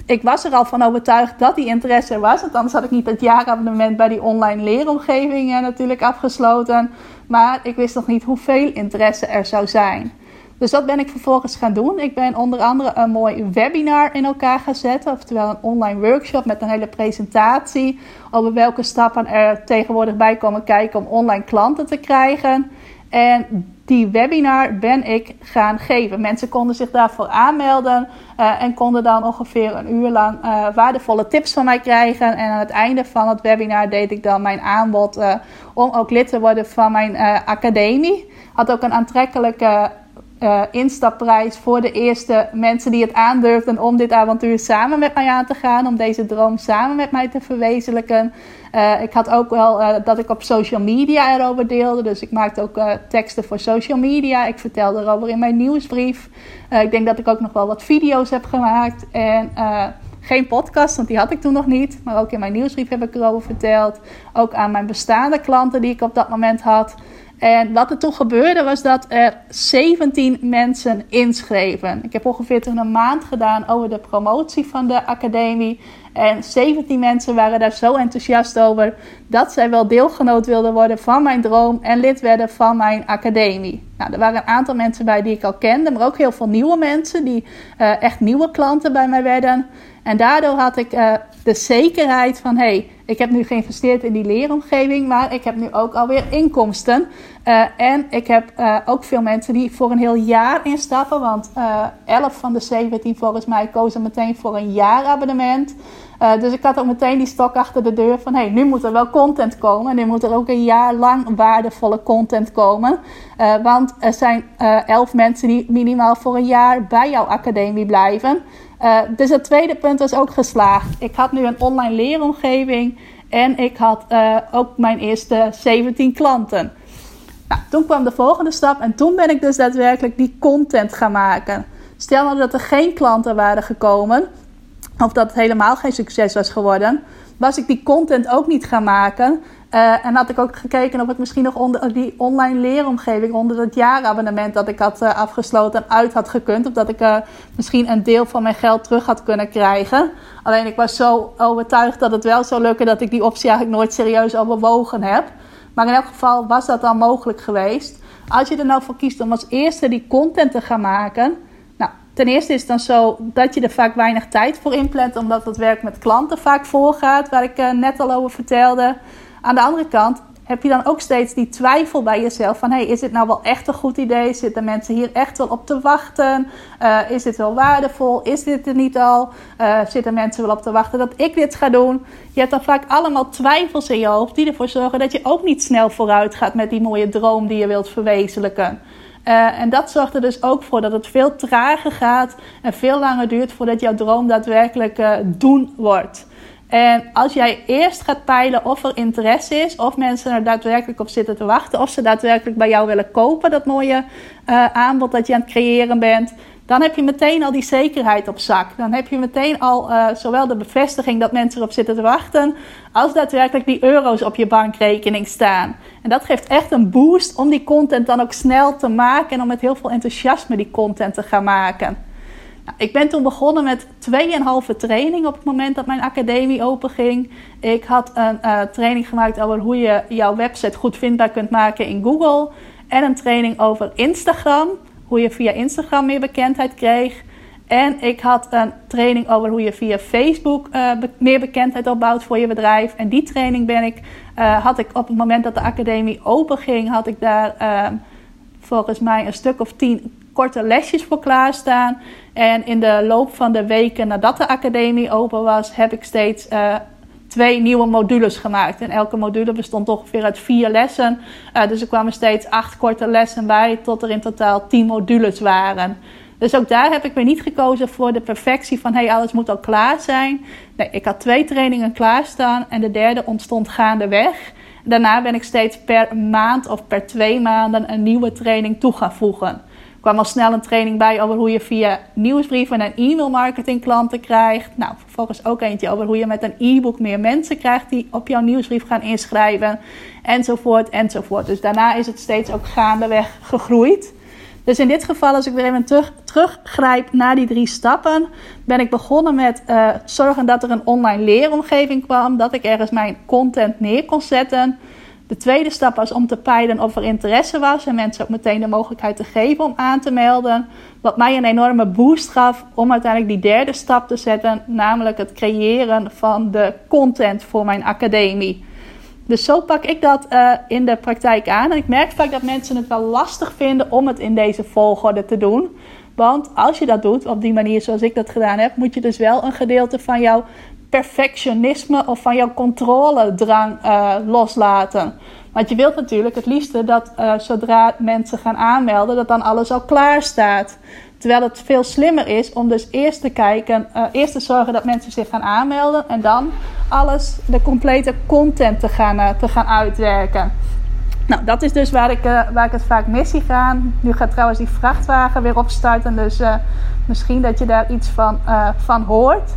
ik was er al van overtuigd dat die interesse was. Want anders had ik niet het jaarabonnement bij die online leeromgeving uh, natuurlijk afgesloten. Maar ik wist nog niet hoeveel interesse er zou zijn. Dus dat ben ik vervolgens gaan doen. Ik ben onder andere een mooi webinar in elkaar gaan zetten. Oftewel een online workshop met een hele presentatie. Over welke stappen er tegenwoordig bij komen kijken om online klanten te krijgen. En die webinar ben ik gaan geven. Mensen konden zich daarvoor aanmelden uh, en konden dan ongeveer een uur lang uh, waardevolle tips van mij krijgen. En aan het einde van het webinar deed ik dan mijn aanbod uh, om ook lid te worden van mijn academie. Had ook een aantrekkelijke uh, instapprijs voor de eerste mensen die het aandurfden om dit avontuur samen met mij aan te gaan. Om deze droom samen met mij te verwezenlijken. Uh, ik had ook wel uh, dat ik op social media erover deelde. Dus ik maakte ook teksten voor social media. Ik vertelde erover in mijn nieuwsbrief. ik denk dat ik ook nog wel wat video's heb gemaakt. En geen podcast, want die had ik toen nog niet. Maar ook in mijn nieuwsbrief heb ik erover verteld. Ook aan mijn bestaande klanten die ik op dat moment had. En wat er toen gebeurde was dat er 17 mensen inschreven. Ik heb ongeveer toen een maand gedaan over de promotie van de academie. En 17 mensen waren daar zo enthousiast over dat zij wel deelgenoot wilden worden van mijn droom en lid werden van mijn academie. Nou, er waren een aantal mensen bij die ik al kende, maar ook heel veel nieuwe mensen die uh, echt nieuwe klanten bij mij werden. En daardoor had ik uh, de zekerheid van: hé, hey, ik heb nu geïnvesteerd in die leeromgeving, maar ik heb nu ook alweer inkomsten. Uh, en ik heb uh, ook veel mensen die voor een heel jaar instappen. Want uh, 11 van de 17 volgens mij kozen meteen voor een jaarabonnement. dus ik had ook meteen die stok achter de deur van... hé, hey, nu moet er wel content komen. En nu moet er ook een jaar lang waardevolle content komen. want er zijn 11 mensen die minimaal voor een jaar bij jouw academie blijven. Dus het tweede punt was ook geslaagd. Ik had nu een online leeromgeving... En ik had ook mijn eerste 17 klanten. Nou, toen kwam de volgende stap en toen ben ik dus daadwerkelijk die content gaan maken. Stel nou dat er geen klanten waren gekomen, of dat het helemaal geen succes was geworden, was ik die content ook niet gaan maken. Uh, en had ik ook gekeken of het misschien nog onder die online leeromgeving, onder dat jaarabonnement dat ik had uh, afgesloten, uit had gekund. Of dat ik uh, misschien een deel van mijn geld terug had kunnen krijgen. Alleen ik was zo overtuigd dat het wel zou lukken dat ik die optie eigenlijk nooit serieus overwogen heb. Maar in elk geval was dat dan mogelijk geweest. Als je er nou voor kiest om als eerste die content te gaan maken. Nou, ten eerste is het dan zo dat je er vaak weinig tijd voor inplant, omdat het werk met klanten vaak voorgaat, waar ik net al over vertelde. Aan de andere kant heb je dan ook steeds die twijfel bij jezelf van... hey, is dit nou wel echt een goed idee? Zitten mensen hier echt wel op te wachten? Uh, is dit wel waardevol? Is dit er niet al? Uh, zitten mensen wel op te wachten dat ik dit ga doen? Je hebt dan vaak allemaal twijfels in je hoofd... die ervoor zorgen dat je ook niet snel vooruit gaat... met die mooie droom die je wilt verwezenlijken. Uh, en dat zorgt er dus ook voor dat het veel trager gaat... en veel langer duurt voordat jouw droom daadwerkelijk doen wordt. En als jij eerst gaat peilen of er interesse is, of mensen er daadwerkelijk op zitten te wachten, of ze daadwerkelijk bij jou willen kopen, dat mooie uh, aanbod dat je aan het creëren bent, dan heb je meteen al die zekerheid op zak. Dan heb je meteen al uh, zowel de bevestiging dat mensen erop zitten te wachten, als daadwerkelijk die euro's op je bankrekening staan. En dat geeft echt een boost om die content dan ook snel te maken en om met heel veel enthousiasme die content te gaan maken. Ik ben toen begonnen met 2,5 training op het moment dat mijn academie openging. Ik had een uh, training gemaakt over hoe je jouw website goed vindbaar kunt maken in Google. En een training over Instagram, hoe je via Instagram meer bekendheid kreeg. En ik had een training over hoe je via Facebook uh, meer bekendheid opbouwt voor je bedrijf. En die training ben ik, uh, had ik op het moment dat de academie openging, had ik daar uh, volgens mij een stuk of tien korte lesjes voor klaarstaan. En in de loop van de weken nadat de academie open was, heb ik steeds uh, twee nieuwe modules gemaakt. En elke module bestond ongeveer uit vier lessen. Uh, dus er kwamen steeds acht korte lessen bij, tot er in totaal tien modules waren. Dus ook daar heb ik weer niet gekozen voor de perfectie van hey, alles moet al klaar zijn. Nee, ik had twee trainingen klaarstaan en de derde ontstond gaandeweg. Daarna ben ik steeds per maand of per twee maanden een nieuwe training toe gaan voegen kwam al snel een training bij over hoe je via nieuwsbrieven en e-mailmarketing klanten krijgt. Nou, vervolgens ook eentje over hoe je met een e-book meer mensen krijgt die op jouw nieuwsbrief gaan inschrijven. Enzovoort, enzovoort. Dus daarna is het steeds ook gaandeweg gegroeid. Dus in dit geval, als ik weer even terug, teruggrijp naar die drie stappen, ben ik begonnen met uh, zorgen dat er een online leeromgeving kwam. Dat ik ergens mijn content neer kon zetten. De tweede stap was om te peilen of er interesse was en mensen ook meteen de mogelijkheid te geven om aan te melden. Wat mij een enorme boost gaf om uiteindelijk die derde stap te zetten, namelijk het creëren van de content voor mijn academie. Dus zo pak ik dat uh, in de praktijk aan. En ik merk vaak dat mensen het wel lastig vinden om het in deze volgorde te doen. Want als je dat doet op die manier zoals ik dat gedaan heb, moet je dus wel een gedeelte van jouw perfectionisme of van jouw controledrang uh, loslaten. Want je wilt natuurlijk het liefste dat uh, zodra mensen gaan aanmelden, dat dan alles al klaar staat. Terwijl het veel slimmer is om dus eerst te kijken, uh, eerst te zorgen dat mensen zich gaan aanmelden en dan alles, de complete content te gaan, te gaan uitwerken. Nou, dat is dus waar ik, waar ik het vaak mis zie gaan. Nu gaat trouwens die vrachtwagen weer opstarten, dus misschien dat je daar iets van, van hoort.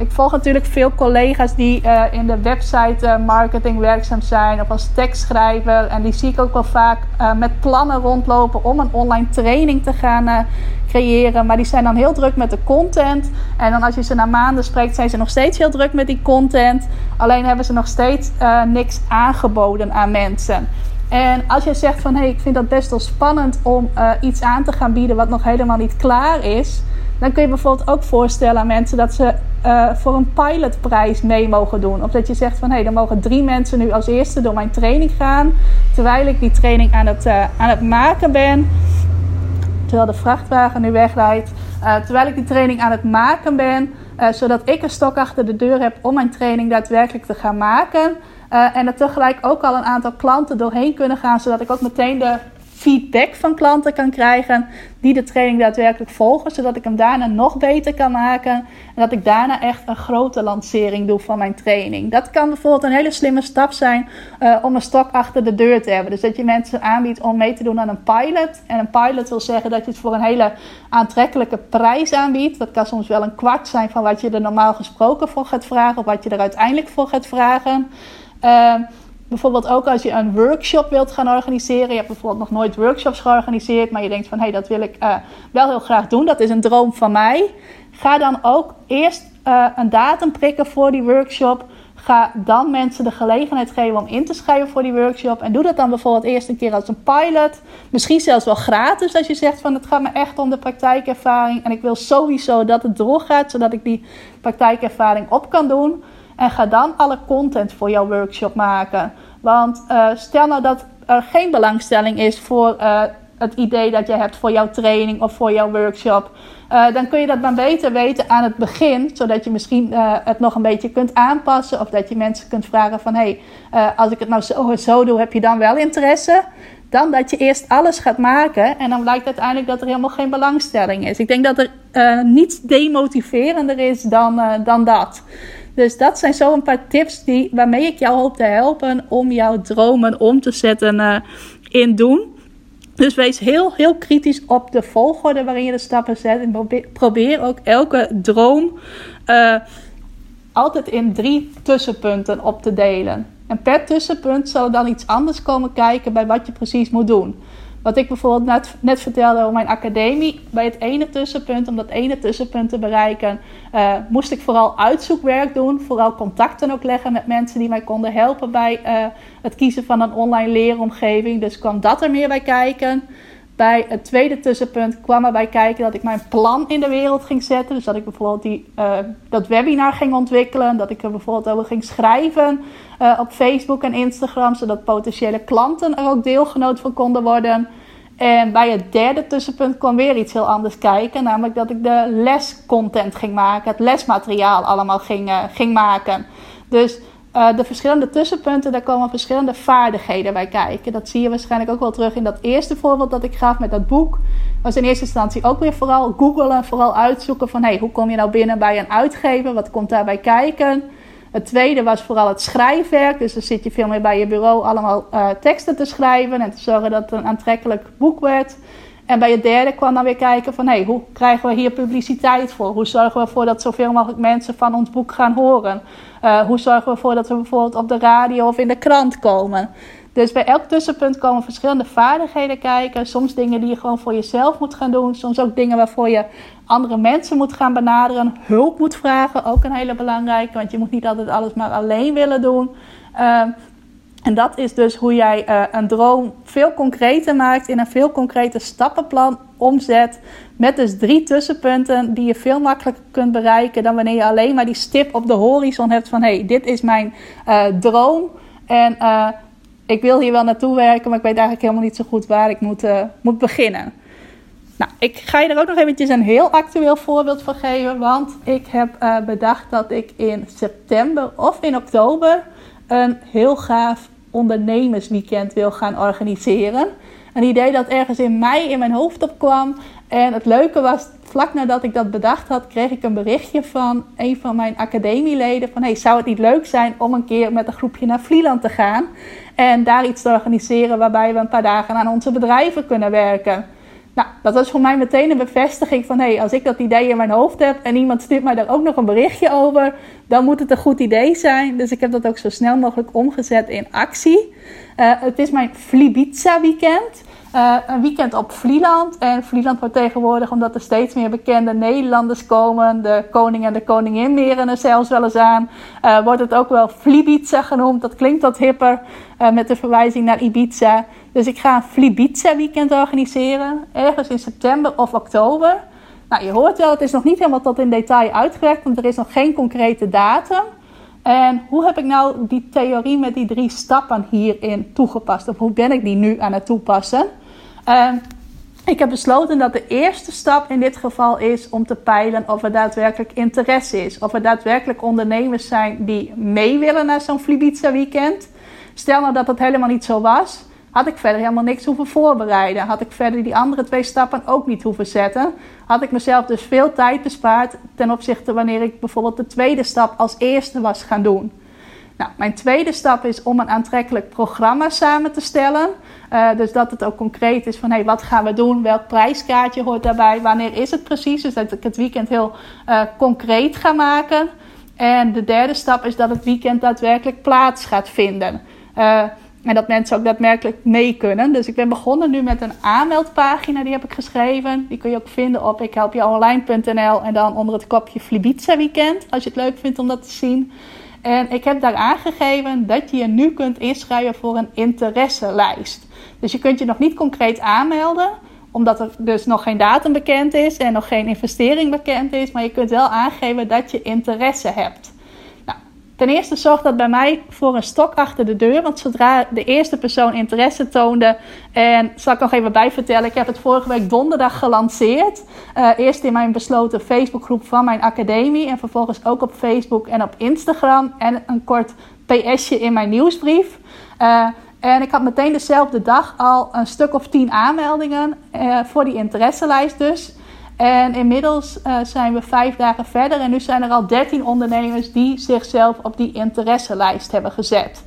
Ik volg natuurlijk veel collega's die uh, in de website uh, marketing werkzaam zijn of als tekstschrijver. En die zie ik ook wel vaak uh, met plannen rondlopen om een online training te gaan creëren. Maar die zijn dan heel druk met de content. En dan als je ze na maanden spreekt, zijn ze nog steeds heel druk met die content. Alleen hebben ze nog steeds niks aangeboden aan mensen. En als je zegt van hé, hey, ik vind dat best wel spannend om iets aan te gaan bieden wat nog helemaal niet klaar is dan kun je bijvoorbeeld ook voorstellen aan mensen dat ze uh, voor een pilotprijs mee mogen doen. Of dat je zegt van hé, hey, dan mogen drie mensen nu als eerste door mijn training gaan. Terwijl ik die training aan het, uh, aan het maken ben. Terwijl de vrachtwagen nu wegrijdt. Uh, terwijl ik die training aan het maken ben. zodat ik een stok achter de deur heb om mijn training daadwerkelijk te gaan maken. en er tegelijk ook al een aantal klanten doorheen kunnen gaan. Zodat ik ook meteen de feedback van klanten kan krijgen die de training daadwerkelijk volgen, zodat ik hem daarna nog beter kan maken en dat ik daarna echt een grote lancering doe van mijn training. Dat kan bijvoorbeeld een hele slimme stap zijn uh, om een stok achter de deur te hebben. Dus dat je mensen aanbiedt om mee te doen aan een pilot. En een pilot wil zeggen dat je het voor een hele aantrekkelijke prijs aanbiedt. Dat kan soms wel een kwart zijn van wat je er normaal gesproken voor gaat vragen of wat je er uiteindelijk voor gaat vragen. Uh, bijvoorbeeld ook als je een workshop wilt gaan organiseren. Je hebt bijvoorbeeld nog nooit workshops georganiseerd, maar je denkt van hé, hey, dat wil ik uh, wel heel graag doen. Dat is een droom van mij. Ga dan ook eerst uh, een datum prikken voor die workshop. Ga dan mensen de gelegenheid geven om in te schrijven voor die workshop. En doe dat dan bijvoorbeeld eerst een keer als een pilot. Misschien zelfs wel gratis als je zegt van het gaat me echt om de praktijkervaring. En ik wil sowieso dat het doorgaat, zodat ik die praktijkervaring op kan doen. En ga dan alle content voor jouw workshop maken. Want uh, stel nou dat er geen belangstelling is voor uh, het idee dat je hebt voor jouw training of voor jouw workshop. Uh, dan kun je dat dan beter weten aan het begin, zodat je misschien het nog een beetje kunt aanpassen. Of dat je mensen kunt vragen van, hé, hey, als ik het nou zo, zo doe, heb je dan wel interesse? Dan dat je eerst alles gaat maken en dan blijkt uiteindelijk dat er helemaal geen belangstelling is. Ik denk dat er niets demotiverender is dan, dan dat. Dus dat zijn zo een paar tips die, waarmee ik jou hoop te helpen om jouw dromen om te zetten uh, in doen. Dus wees heel, heel kritisch op de volgorde waarin je de stappen zet. En probeer, ook elke droom uh, altijd in drie tussenpunten op te delen. En per tussenpunt zal er dan iets anders komen kijken bij wat je precies moet doen. Wat ik bijvoorbeeld net, net vertelde over mijn academie. Bij het ene tussenpunt, om dat ene tussenpunt te bereiken, uh, moest ik vooral uitzoekwerk doen. Vooral contacten ook leggen met mensen die mij konden helpen bij uh, het kiezen van een online leeromgeving. Dus kwam dat er meer bij kijken. Bij het tweede tussenpunt kwam erbij kijken dat ik mijn plan in de wereld ging zetten. Dus dat ik bijvoorbeeld die, uh, dat webinar ging ontwikkelen. Dat ik er bijvoorbeeld over ging schrijven uh, op Facebook en Instagram. Zodat potentiële klanten er ook deelgenoot van konden worden. En bij het derde tussenpunt kwam weer iets heel anders kijken. Namelijk dat ik de lescontent ging maken. Het lesmateriaal allemaal ging, uh, ging maken. Dus uh, de verschillende tussenpunten, daar komen verschillende vaardigheden bij kijken. Dat zie je waarschijnlijk ook wel terug in dat eerste voorbeeld dat ik gaf met dat boek. Was in eerste instantie ook weer vooral googelen, vooral uitzoeken van hey, hoe kom je nou binnen bij een uitgever? Wat komt daarbij kijken? Het tweede was vooral het schrijfwerk. Dus dan zit je veel meer bij je bureau allemaal uh, teksten te schrijven en te zorgen dat het een aantrekkelijk boek werd. En bij het derde kwam dan weer kijken van... Hey, hoe krijgen we hier publiciteit voor? Hoe zorgen we ervoor dat zoveel mogelijk mensen van ons boek gaan horen? Uh, hoe zorgen we ervoor dat we bijvoorbeeld op de radio of in de krant komen? Dus bij elk tussenpunt komen verschillende vaardigheden kijken. Soms dingen die je gewoon voor jezelf moet gaan doen. Soms ook dingen waarvoor je andere mensen moet gaan benaderen. Hulp moet vragen, ook een hele belangrijke. Want je moet niet altijd alles maar alleen willen doen. Uh, en dat is dus hoe jij uh, een droom veel concreter maakt, in een veel concreter stappenplan omzet. Met dus drie tussenpunten die je veel makkelijker kunt bereiken dan wanneer je alleen maar die stip op de horizon hebt van hé, hey, dit is mijn uh, droom. En uh, ik wil hier wel naartoe werken, maar ik weet eigenlijk helemaal niet zo goed waar ik moet, moet beginnen. Nou, ik ga je er ook nog eventjes een heel actueel voorbeeld van geven. Want ik heb bedacht dat ik in september of in oktober een heel gaaf ondernemersweekend wil gaan organiseren. Een idee dat ergens in mei in mijn hoofd opkwam. En het leuke was, vlak nadat ik dat bedacht had, kreeg ik een berichtje van een van mijn academieleden. Van hey, zou het niet leuk zijn om een keer met een groepje naar Vlieland te gaan? En daar iets te organiseren waarbij we een paar dagen aan onze bedrijven kunnen werken. Nou, dat was voor mij meteen een bevestiging van... hé, hey, als ik dat idee in mijn hoofd heb en iemand stuurt mij daar ook nog een berichtje over... dan moet het een goed idee zijn. Dus ik heb dat ook zo snel mogelijk omgezet in actie. Uh, het is mijn Flibiza weekend. Uh, een weekend op Vlieland. En Vlieland wordt tegenwoordig, omdat er steeds meer bekende Nederlanders komen... de koning en de koningin meren er zelfs wel eens aan... Uh, wordt het ook wel Flibiza genoemd. Dat klinkt wat hipper met de verwijzing naar Ibiza... Dus ik ga een Flibiza weekend organiseren. Ergens in september of oktober. Nou, je hoort wel, het is nog niet helemaal tot in detail uitgewerkt. Want er is nog geen concrete datum. En hoe heb ik nou die theorie met die drie stappen hierin toegepast? Of hoe ben ik die nu aan het toepassen? Uh, ik heb besloten dat de eerste stap in dit geval is om te peilen of er daadwerkelijk interesse is. Of er daadwerkelijk ondernemers zijn die mee willen naar zo'n Flibiza weekend. Stel nou dat dat helemaal niet zo was had ik verder helemaal niks hoeven voorbereiden. Had ik verder die andere twee stappen ook niet hoeven zetten. Had ik mezelf dus veel tijd bespaard ten opzichte wanneer ik bijvoorbeeld de tweede stap als eerste was gaan doen. Nou, mijn tweede stap is om een aantrekkelijk programma samen te stellen. Uh, dus dat het ook concreet is van hey, wat gaan we doen? Welk prijskaartje hoort daarbij? Wanneer is het precies? Dus dat ik het weekend heel uh, concreet ga maken. En de derde stap is dat het weekend daadwerkelijk plaats gaat vinden. Uh, en dat mensen ook daadwerkelijk mee kunnen. Dus ik ben begonnen nu met een aanmeldpagina, die heb ik geschreven. Die kun je ook vinden op ikhelpjeonline.nl en dan onder het kopje Flibiza Weekend, als je het leuk vindt om dat te zien. En ik heb daar aangegeven dat je je nu kunt inschrijven voor een interesselijst. Dus je kunt je nog niet concreet aanmelden, omdat er dus nog geen datum bekend is en nog geen investering bekend is. Maar je kunt wel aangeven dat je interesse hebt. Ten eerste zorgt dat bij mij voor een stok achter de deur. Want zodra de eerste persoon interesse toonde. En zal ik nog even bij vertellen. Ik heb het vorige week donderdag gelanceerd. Uh, eerst in mijn besloten Facebookgroep van mijn academie. En vervolgens ook op Facebook en op Instagram. En een kort PSje in mijn nieuwsbrief. Uh, en ik had meteen dezelfde dag al een stuk of tien aanmeldingen. Uh, voor die interesselijst dus. En inmiddels uh, zijn we vijf dagen verder en nu zijn er al 13 ondernemers die zichzelf op die interesselijst hebben gezet.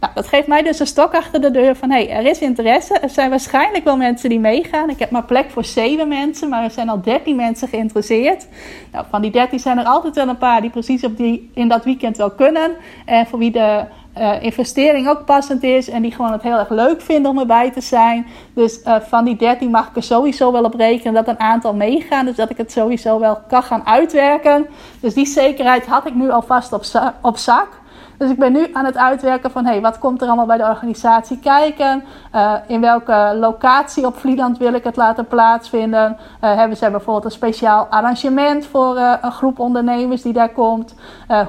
Nou, dat geeft mij dus een stok achter de deur van hé, hey, er is interesse. Er zijn waarschijnlijk wel mensen die meegaan. Ik heb maar plek voor zeven mensen, maar er zijn al dertien mensen geïnteresseerd. Nou, van die dertien zijn er altijd wel een paar die precies op die, in dat weekend wel kunnen. En voor wie de uh, investering ook passend is en die gewoon het heel erg leuk vinden om erbij te zijn. Dus uh, van die 13 mag ik er sowieso wel op rekenen dat een aantal meegaan. Dus dat ik het sowieso wel kan gaan uitwerken. Dus die zekerheid had ik nu alvast op, op zak. Dus ik ben nu aan het uitwerken van hey, wat komt er allemaal bij de organisatie kijken? Uh, in welke locatie op Vlieland wil ik het laten plaatsvinden? Hebben ze bijvoorbeeld een speciaal arrangement voor uh, een groep ondernemers die daar komt?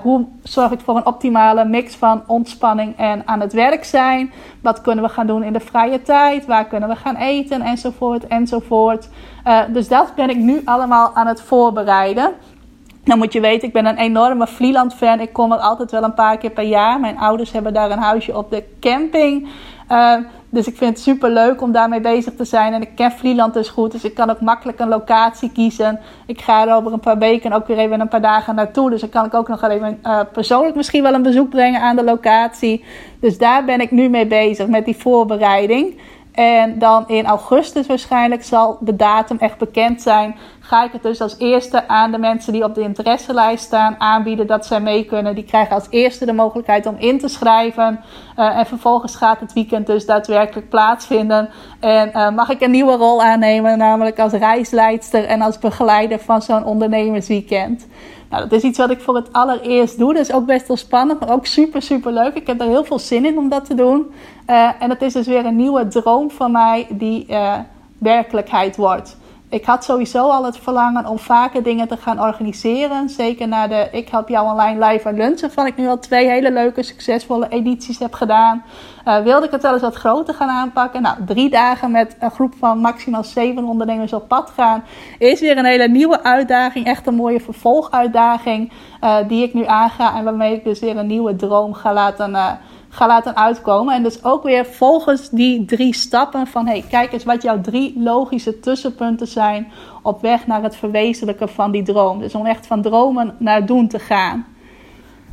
hoe zorg ik voor een optimale mix van ontspanning en aan het werk zijn? Wat kunnen we gaan doen in de vrije tijd? Waar kunnen we gaan eten? Enzovoort, enzovoort. dus dat ben ik nu allemaal aan het voorbereiden. Dan moet je weten, ik ben een enorme Vlieland-fan. Ik kom er altijd wel een paar keer per jaar. Mijn ouders hebben daar een huisje op de camping. Uh, dus ik vind het super leuk om daarmee bezig te zijn. En ik ken Vlieland dus goed. Dus ik kan ook makkelijk een locatie kiezen. Ik ga er over een paar weken ook weer even een paar dagen naartoe. Dus dan kan ik ook nog even uh, persoonlijk misschien wel een bezoek brengen aan de locatie. Dus daar ben ik nu mee bezig met die voorbereiding. En dan in augustus waarschijnlijk zal de datum echt bekend zijn. Ga ik het dus als eerste aan de mensen die op de interesselijst staan aanbieden dat zij mee kunnen. Die krijgen als eerste de mogelijkheid om in te schrijven. Uh, en vervolgens gaat het weekend dus daadwerkelijk plaatsvinden. En uh, mag ik een nieuwe rol aannemen, namelijk als reisleidster en als begeleider van zo'n ondernemersweekend. Nou, dat is iets wat ik voor het allereerst doe. Dat is ook best wel spannend, maar ook super, super leuk. Ik heb er heel veel zin in om dat te doen. Uh, en dat is dus weer een nieuwe droom van mij die uh, werkelijkheid wordt. Ik had sowieso al het verlangen om vaker dingen te gaan organiseren. Zeker na de Ik Help Jou Online Live en Lunch, waarvan ik nu al twee hele leuke, succesvolle edities heb gedaan. Uh, wilde ik het wel eens wat groter gaan aanpakken. Nou, drie dagen met een groep van maximaal zeven ondernemers op pad gaan. Is weer een hele nieuwe uitdaging. Echt een mooie vervolguitdaging die ik nu aanga. En waarmee ik dus weer een nieuwe droom ga laten... Ga laten uitkomen. En dus ook weer volgens die drie stappen van hey, kijk eens wat jouw drie logische tussenpunten zijn op weg naar het verwezenlijken van die droom. Dus om echt van dromen naar doen te gaan.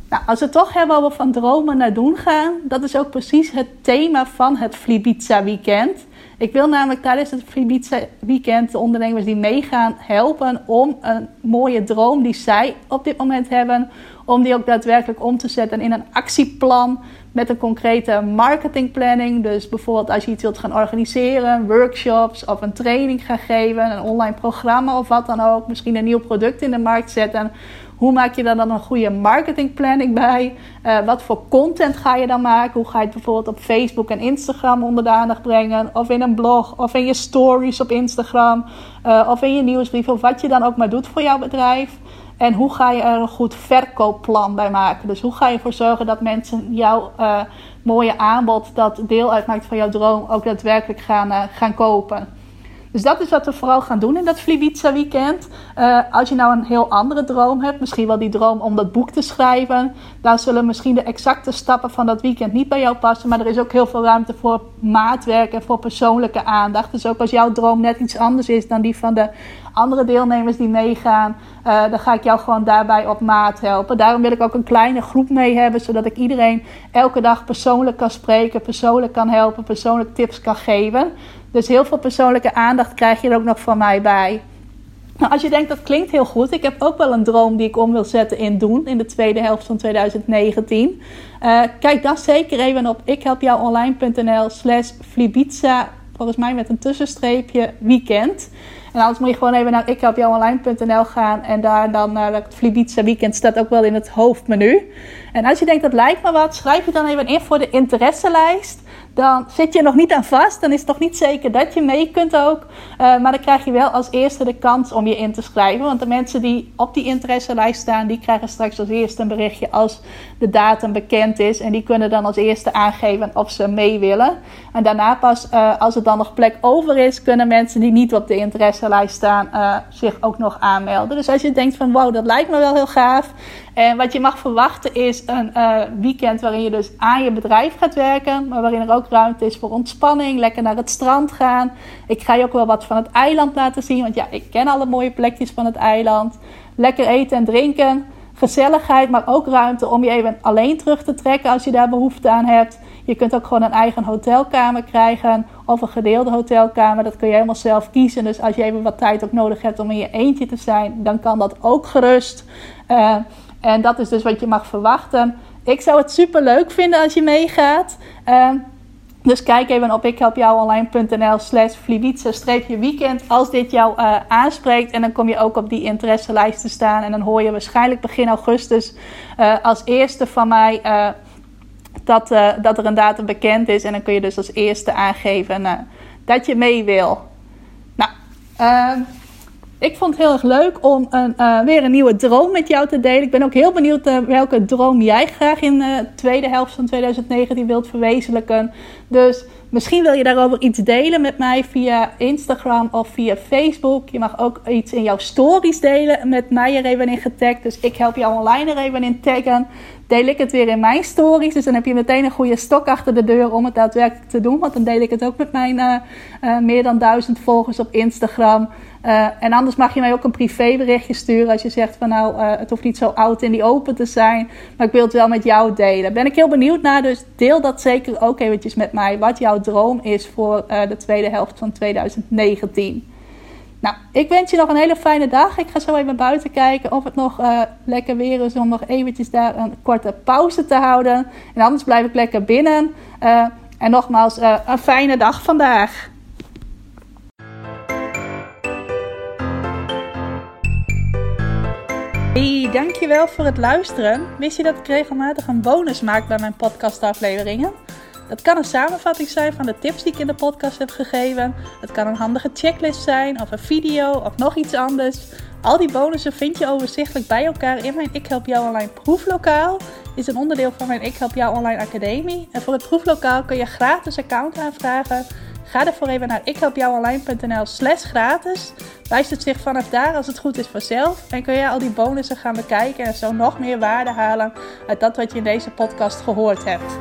Nou, als we het toch hebben over van dromen naar doen gaan, dat is ook precies het thema van het Flibiza Weekend. Ik wil namelijk tijdens het Flibiza Weekend de ondernemers die meegaan helpen om een mooie droom die zij op dit moment hebben, om die ook daadwerkelijk om te zetten in een actieplan met een concrete marketingplanning. Dus bijvoorbeeld als je iets wilt gaan organiseren, workshops of een training gaan geven, een online programma of wat dan ook, misschien een nieuw product in de markt zetten. Hoe maak je daar dan een goede marketingplanning bij? Uh, wat voor content ga je dan maken? Hoe ga je het bijvoorbeeld op Facebook en Instagram onder de aandacht brengen? Of in een blog, of in je stories op Instagram, uh, of in je nieuwsbrief, of wat je dan ook maar doet voor jouw bedrijf. En hoe ga je er een goed verkoopplan bij maken? Dus hoe ga je ervoor zorgen dat mensen jouw uh, mooie aanbod, dat deel uitmaakt van jouw droom, ook daadwerkelijk gaan, uh, gaan kopen? Dus dat is wat we vooral gaan doen in dat Flibiza weekend. Uh, als je nou een heel andere droom hebt, misschien wel die droom om dat boek te schrijven, dan zullen misschien de exacte stappen van dat weekend niet bij jou passen. Maar er is ook heel veel ruimte voor maatwerk en voor persoonlijke aandacht. Dus ook als jouw droom net iets anders is dan die van de andere deelnemers die meegaan, uh, dan ga ik jou gewoon daarbij op maat helpen. Daarom wil ik ook een kleine groep mee hebben, zodat ik iedereen elke dag persoonlijk kan spreken, persoonlijk kan helpen, persoonlijk tips kan geven. Dus heel veel persoonlijke aandacht krijg je er ook nog van mij bij. Nou, als je denkt dat klinkt heel goed, ik heb ook wel een droom die ik om wil zetten in doen in de tweede helft van 2019. Uh, eh, kijk dan zeker even op ikhelpjouonline.nl slash volgens mij met een tussenstreepje weekend. En anders moet je gewoon even naar ikhelpjouonline.nl gaan en daar dan naar het Flibiza weekend staat ook wel in het hoofdmenu. En als je denkt dat lijkt me wat, schrijf je dan even in voor de interesselijst dan zit je nog niet aan vast. Dan is het toch niet zeker dat je mee kunt ook. Uh, maar dan krijg je wel als eerste de kans om je in te schrijven. Want de mensen die op die interesselijst staan, die krijgen straks als eerste een berichtje als de datum bekend is. En die kunnen dan als eerste aangeven of ze mee willen. En daarna pas, uh, als er dan nog plek over is, kunnen mensen die niet op de interesselijst staan uh, zich ook nog aanmelden. Dus als je denkt van wow, dat lijkt me wel heel gaaf. En wat je mag verwachten is een uh, weekend waarin je dus aan je bedrijf gaat werken, maar waarin er ook ruimte is voor ontspanning, lekker naar het strand gaan. Ik ga je ook wel wat van het eiland laten zien, want ja, ik ken alle mooie plekjes van het eiland. Lekker eten en drinken, gezelligheid, maar ook ruimte om je even alleen terug te trekken als je daar behoefte aan hebt. Je kunt ook gewoon een eigen hotelkamer krijgen of een gedeelde hotelkamer. Dat kun je helemaal zelf kiezen. Dus als je even wat tijd ook nodig hebt om in je eentje te zijn, dan kan dat ook gerust. Uh, en dat is dus wat je mag verwachten. Ik zou het super leuk vinden als je meegaat. Uh, dus kijk even op ikhelpjouonline.nl slash weekend als dit jou uh, aanspreekt. En dan kom je ook op die interesselijst te staan. En dan hoor je waarschijnlijk begin augustus uh, als eerste van mij uh, dat, dat er een datum bekend is. En dan kun je dus als eerste aangeven dat je mee wil. Nou, ehm, ik vond het heel erg leuk om een, uh, weer een nieuwe droom met jou te delen. Ik ben ook heel benieuwd uh, welke droom jij graag in de tweede helft van 2019 wilt verwezenlijken. Dus misschien wil je daarover iets delen met mij via Instagram of via Facebook. Je mag ook iets in jouw stories delen met mij er even in getagd. Dus ik help jou online er even in taggen. Deel ik het weer in mijn stories. Dus dan heb je meteen een goede stok achter de deur om het daadwerkelijk te doen. Want dan deel ik het ook met mijn uh, meer dan duizend volgers op Instagram. Uh, en anders mag je mij ook een privéberichtje sturen als je zegt van nou, het hoeft niet zo oud in die open te zijn, maar ik wil het wel met jou delen. Ben ik heel benieuwd naar, dus deel dat zeker ook eventjes met mij, wat jouw droom is voor de tweede helft van 2019. Nou, ik wens je nog een hele fijne dag. Ik ga zo even buiten kijken of het nog lekker weer is om nog eventjes daar een korte pauze te houden. En anders blijf ik lekker binnen. en nogmaals, een fijne dag vandaag. Hey, dankjewel voor het luisteren. Wist je dat ik regelmatig een bonus maak bij mijn podcastafleveringen? Dat kan een samenvatting zijn van de tips die ik in de podcast heb gegeven. Het kan een handige checklist zijn, of een video, of nog iets anders. Al die bonussen vind je overzichtelijk bij elkaar in mijn Ik Help Jou Online proeflokaal. Is een onderdeel van mijn Ik Help Jou Online Academie. En voor het proeflokaal kun je gratis account aanvragen. Ga ervoor even naar ikhelpjouonline.nl slash gratis. Wijst het zich vanaf daar als het goed is vanzelf. En kun je al die bonussen gaan bekijken en zo nog meer waarde halen uit dat wat je in deze podcast gehoord hebt.